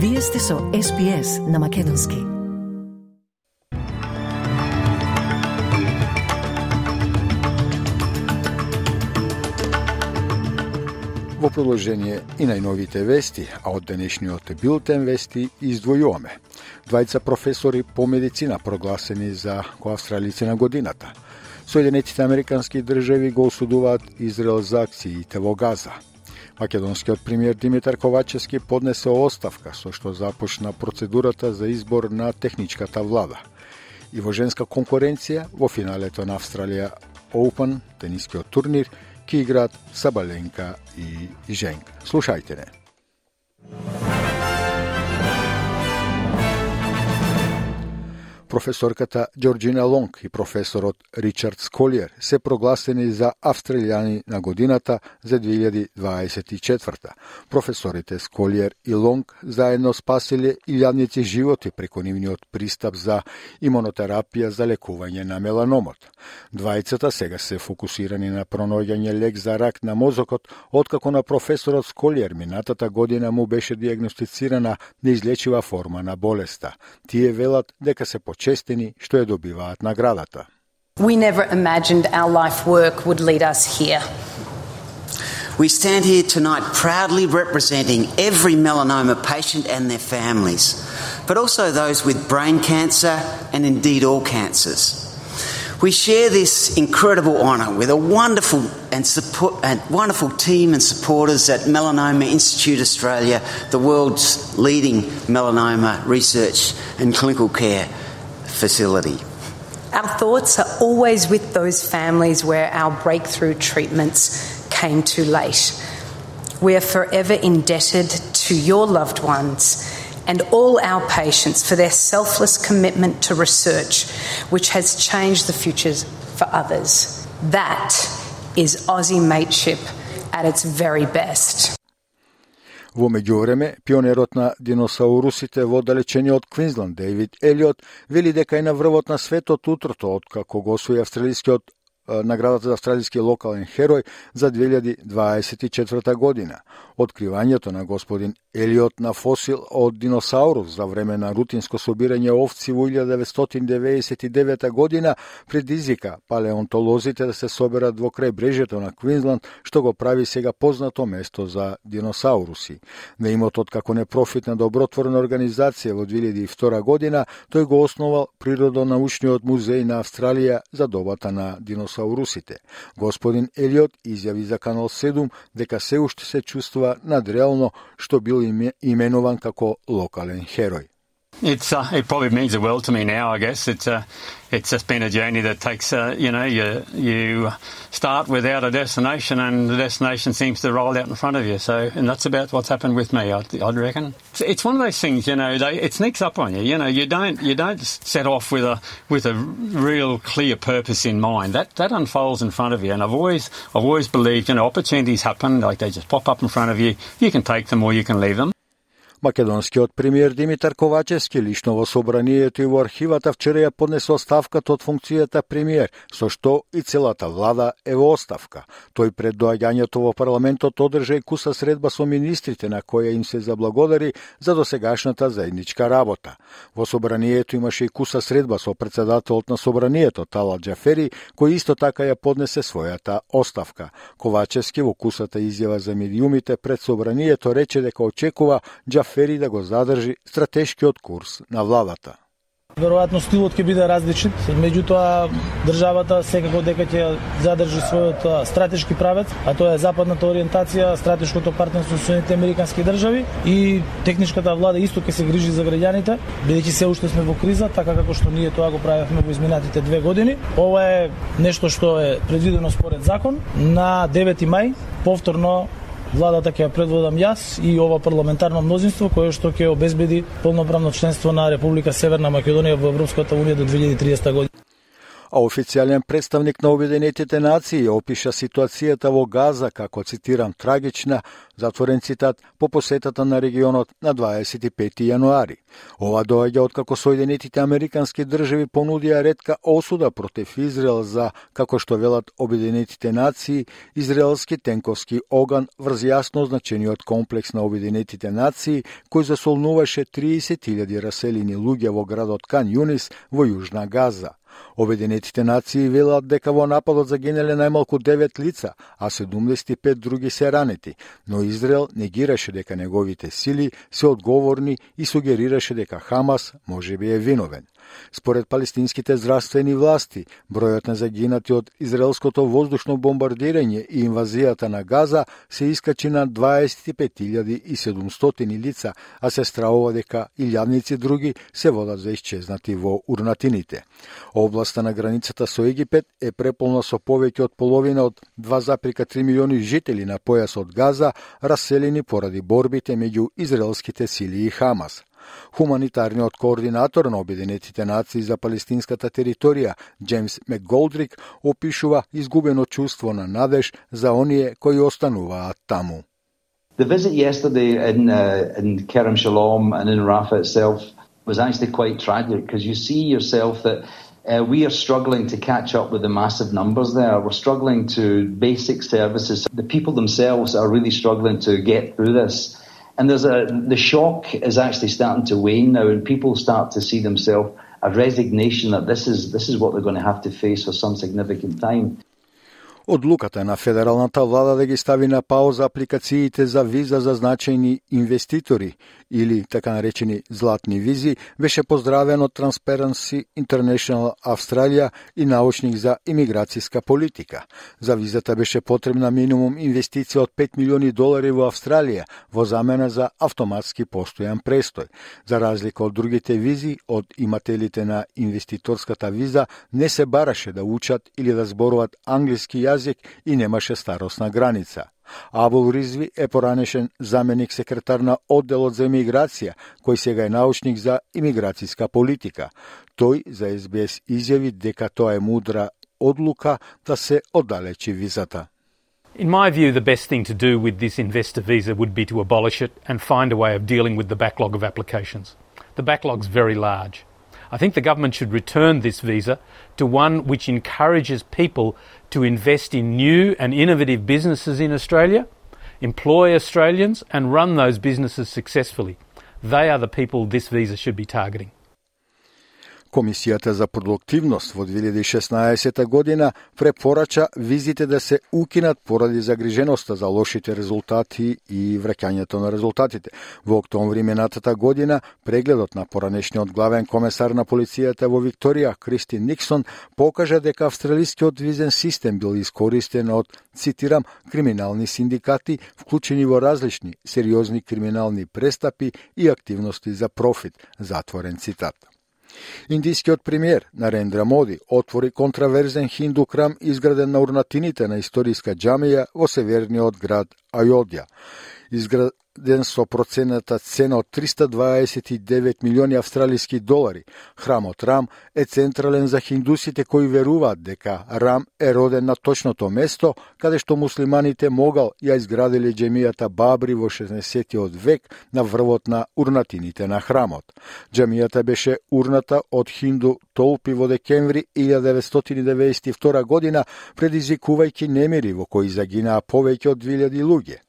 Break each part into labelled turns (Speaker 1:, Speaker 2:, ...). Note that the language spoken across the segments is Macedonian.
Speaker 1: Вие сте со SPS на Македонски.
Speaker 2: Во продолжение и најновите вести, а од денешниот билтен вести издвојуваме. Двајца професори по медицина прогласени за коавстралици на годината. Соединетите Американски држави го осудуваат Израел за акциите во Газа – Македонскиот премиер Димитар Ковачевски поднесе оставка со што започна процедурата за избор на техничката влада. И во женска конкуренција во финалето на Австралија Open, тенискиот турнир, ки играат Сабаленка и Женка. Слушајте не. Професорката Джорджина Лонг и професорот Ричард Сколиер се прогласени за австралијани на годината за 2024. Професорите Сколиер и Лонг заедно спасиле илјадници животи преку нивниот пристап за имунотерапија за лекување на меланомот. Двајцата сега се фокусирани на пронаоѓање лек за рак на мозокот, откако на професорот Сколиер минатата година му беше диагностицирана неизлечива форма на болеста. Тие велат дека се
Speaker 3: We never imagined our life work would lead us here.
Speaker 4: We stand here tonight proudly representing every melanoma patient and their families, but also those with brain cancer and indeed all cancers. We share this incredible honour with a wonderful and, support, and wonderful team and supporters at Melanoma Institute Australia, the world's leading melanoma research and clinical care facility.
Speaker 3: Our thoughts are always with those families where our breakthrough treatments came too late. We are forever indebted to your loved ones and all our patients for their selfless commitment to research, which has changed the futures for others. That is Aussie mateship at its very best.
Speaker 2: Во меѓувреме, пионерот на диносаурусите во далечениот Квинсленд, Дейвид Елиот, вели дека е на врвот на светот утрото, откако го освои австралискиот наградата за австралиски локален херој за 2024 година. Откривањето на господин Елиот на фосил од диносаурус за време на рутинско собирање овци во 1999 година предизвика палеонтолозите да се соберат во крај брежето на Квинсленд, што го прави сега познато место за диносауруси. На имотот како непрофитна добротворна организација во 2002 година, тој го основал Природонаучниот музеј на Австралија за добата на диносаурусите. Господин Елиот изјави за Канал 7 дека се уште се чувствува надреално што бил именуван како локален херој.
Speaker 5: It's uh, it probably means the world to me now. I guess it's uh, it's just been a journey that takes uh, you know you you start without a destination and the destination seems to roll out in front of you. So and that's about what's happened with me. I'd, I'd reckon it's, it's, one of those things. You know, they, it sneaks up on you. You know, you don't you don't set off with a with a real clear purpose in mind. That that unfolds in front of you. And I've always I've always believed you know opportunities happen like they just pop up in front of you. You can take them or you can leave them.
Speaker 2: Македонскиот премиер Димитар Ковачевски лично во собранието и во архивата вчера ја поднесе оставката од функцијата премиер, со што и целата влада е во оставка. Тој пред доаѓањето во парламентот одржа и куса средба со министрите на која им се заблагодари за досегашната заедничка работа. Во собранието имаше и куса средба со председателот на собранието Тала Џафери, кој исто така ја поднесе својата оставка. Ковачевски во кусата изјава за медиумите пред собранието рече дека очекува Џафери Фери да го задржи стратешкиот курс на владата.
Speaker 6: Веројатно стилот ќе биде различен, меѓутоа државата секако дека ќе задржи својот стратешки правец, а тоа е западната ориентација, стратешкото партнерство со Соединените Американски држави и техничката влада исто ќе се грижи за граѓаните, бидејќи се уште сме во криза, така како што ние тоа го правевме во изминатите две години. Ова е нешто што е предвидено според закон на 9 мај повторно владата ќе ја предводам јас и ова парламентарно мнозинство кое што ќе обезбеди полноправно членство на Република Северна Македонија во Европската унија до 2030 година
Speaker 2: а официјален представник на Обединетите нации опиша ситуацијата во Газа како, цитирам, трагична, затворен цитат, по посетата на регионот на 25 јануари. Ова доаѓа од како Соединетите Американски држави понудија редка осуда против Израел за, како што велат Обединетите нации, израелски тенковски оган врз јасно означениот комплекс на Обединетите нации, кој засолнуваше 30.000 раселени луѓе во градот Кан Юнис во Јужна Газа. Обединетите нации велат дека во нападот загинале најмалку 9 лица, а 75 други се ранети, но Израел негираше дека неговите сили се одговорни и сугерираше дека Хамас може би е виновен. Според палестинските здравствени власти, бројот на загинати од израелското воздушно бомбардирање и инвазијата на Газа се искачи на 25.700 лица, а се стравува дека илјадници други се водат за исчезнати во урнатините. Областа на границата со Египет е преполна со повеќе од половина од 2,3 милиони жители на појасот Газа, раселени поради борбите меѓу израелските сили и Хамас. Хуманитарниот координатор на Обединетите нации за палестинската територија, Джеймс Макголдрик, опишува изгубено чувство на надеж за оние кои остануваат таму.
Speaker 7: The visit yesterday in, uh, in Kerem Shalom and in Rafah itself was actually quite tragic because you see yourself that uh, we are struggling to catch up with the massive numbers there. We're struggling to basic services. The people themselves are really struggling to get through this. And there's a, the shock is actually starting to wane now, and people start to see themselves a resignation that this is this is what they're going to have to face for some significant time.
Speaker 2: Одлуката на федералната влада да ги стави на пауза апликациите за виза за значајни инвеститори или така наречени златни визи беше поздравен од Transparency International Австралија и научник за имиграцијска политика. За визата беше потребна минимум инвестиција од 5 милиони долари во Австралија во замена за автоматски постојан престој. За разлика од другите визи, од имателите на инвеститорската виза не се бараше да учат или да зборуваат англиски јазик јазик и немаше старосна граница. Абул Ризви е поранешен заменик секретар на одделот за имиграција, кој сега е научник за имиграцијска политика. Тој за СБС изјави дека тоа е мудра одлука да се оддалечи визата.
Speaker 8: In my view, the best thing to do with this investor visa would be to abolish it and find a way of dealing with the backlog of applications. The backlog's very large. I think the government should return this visa to one which encourages people to invest in new and innovative businesses in Australia, employ Australians, and run those businesses successfully. They are the people this visa should be targeting.
Speaker 2: Комисијата за продуктивност во 2016 година препорача визите да се укинат поради загриженоста за лошите резултати и враќањето на резултатите. Во октомври минатата година прегледот на поранешниот главен комесар на полицијата во Викторија Кристин Никсон покажа дека австралискиот визен систем бил искористен од цитирам криминални синдикати вклучени во различни сериозни криминални престапи и активности за профит затворен цитат Индискиот премиер Нарендра Моди отвори контраверзен хинду храм изграден на урнатините на историска џамија во северниот град Ајодја изграден со процената цена од 329 милиони австралиски долари. Храмот Рам е централен за хиндусите кои веруваат дека Рам е роден на точното место каде што муслиманите могал ја изградиле джемијата Бабри во 60 век на врвот на урнатините на храмот. Джемијата беше урната од хинду толпи во декември 1992 година, предизвикувајќи немири во кои загинаа повеќе од 2000 луѓе.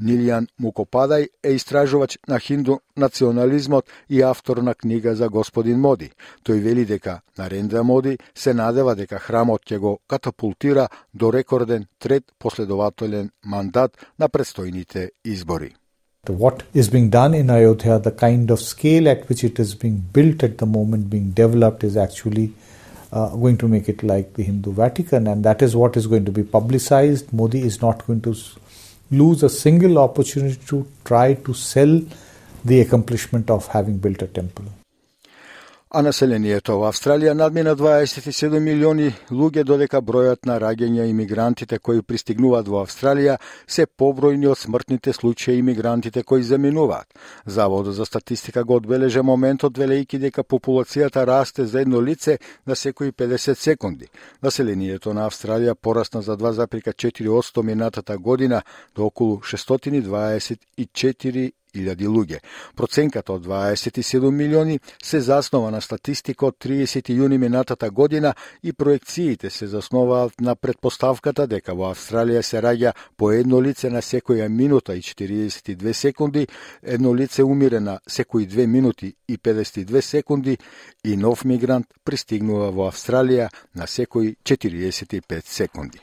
Speaker 2: Нилијан Мукопадај е истражувач на хинду национализмот и автор на книга за господин Моди. Тој вели дека Нарендра Моди се надева дека храмот ќе го катапултира до рекорден трет последователен мандат на предстојните избори.
Speaker 9: What is being done in Ayodhya, the kind of scale at which it is being built at the moment, being developed, is actually uh, going to make it like the Hindu Vatican, and that is what is going to be publicized. Modi is not going to lose a single opportunity to try to sell the accomplishment of having built a temple.
Speaker 2: А населението во Австралија надмина 27 милиони луѓе додека бројот на раѓања имигрантите кои пристигнуваат во Австралија се побројни од смртните случаи имигрантите кои заминуваат. Заводот за статистика го одбележа моментот велејќи дека популацијата расте за едно лице на секои 50 секунди. Населението на Австралија порасна за 2,4% минатата година до околу 624 1000 луѓе. Проценката од 27 милиони се заснова на статистика од 30 јуни минатата година и проекциите се засноваат на предпоставката дека во Австралија се раѓа по едно лице на секоја минута и 42 секунди, едно лице умире на секои 2 минути и 52 секунди и нов мигрант пристигнува во Австралија на секои 45 секунди.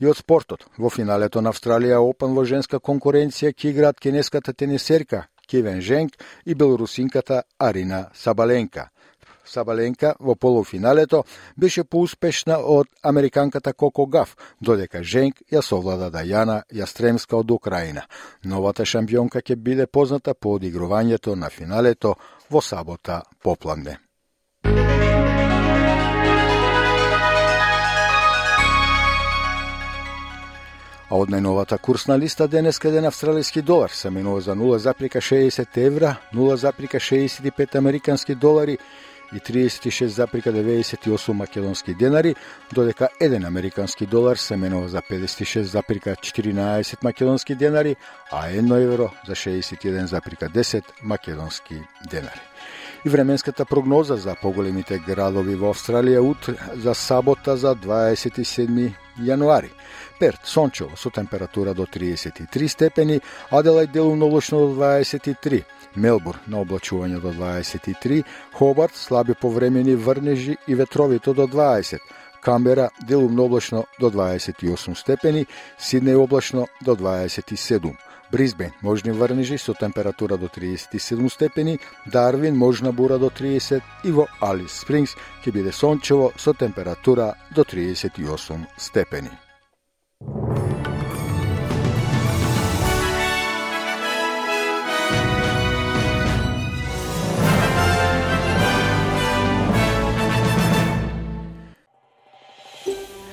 Speaker 2: И од спортот, во финалето на Австралија Опен во женска конкуренција ќе играат кинеската Америка Кевен Женк и белорусинката Арина Сабаленка. Сабаленка во полуфиналето беше поуспешна од американката Коко Гаф, додека Женк ја совлада Дајана Јастремска од Украина. Новата шампионка ќе биде позната по одигрувањето на финалето во сабота попладне. А од најновата курсна листа денеска ден Австралијски долар се менува за 0,60 евра, 0,65 американски долари и 36,98 македонски денари, додека 1 американски долар се менува за 56,14 македонски денари, а 1 евро за 61,10 македонски денари. И временската прогноза за поголемите градови во Австралија утре за сабота за 27 јануари. Перт, сончево, со температура до 33 степени, Аделајд делумно облачно до 23, Мелбур на облачување до 23, Хобарт слаби повремени врнежи и ветровито до 20, Камбера делумно облачно до 28 степени, Сиднеј облачно до 27. Бризбен можни врнежи со температура до 37 степени, Дарвин можна бура до 30 и во Алис Спрингс ќе биде сончево со температура до 38 степени.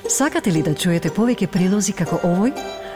Speaker 1: Сакате ли да чуете повеќе прилози како овој?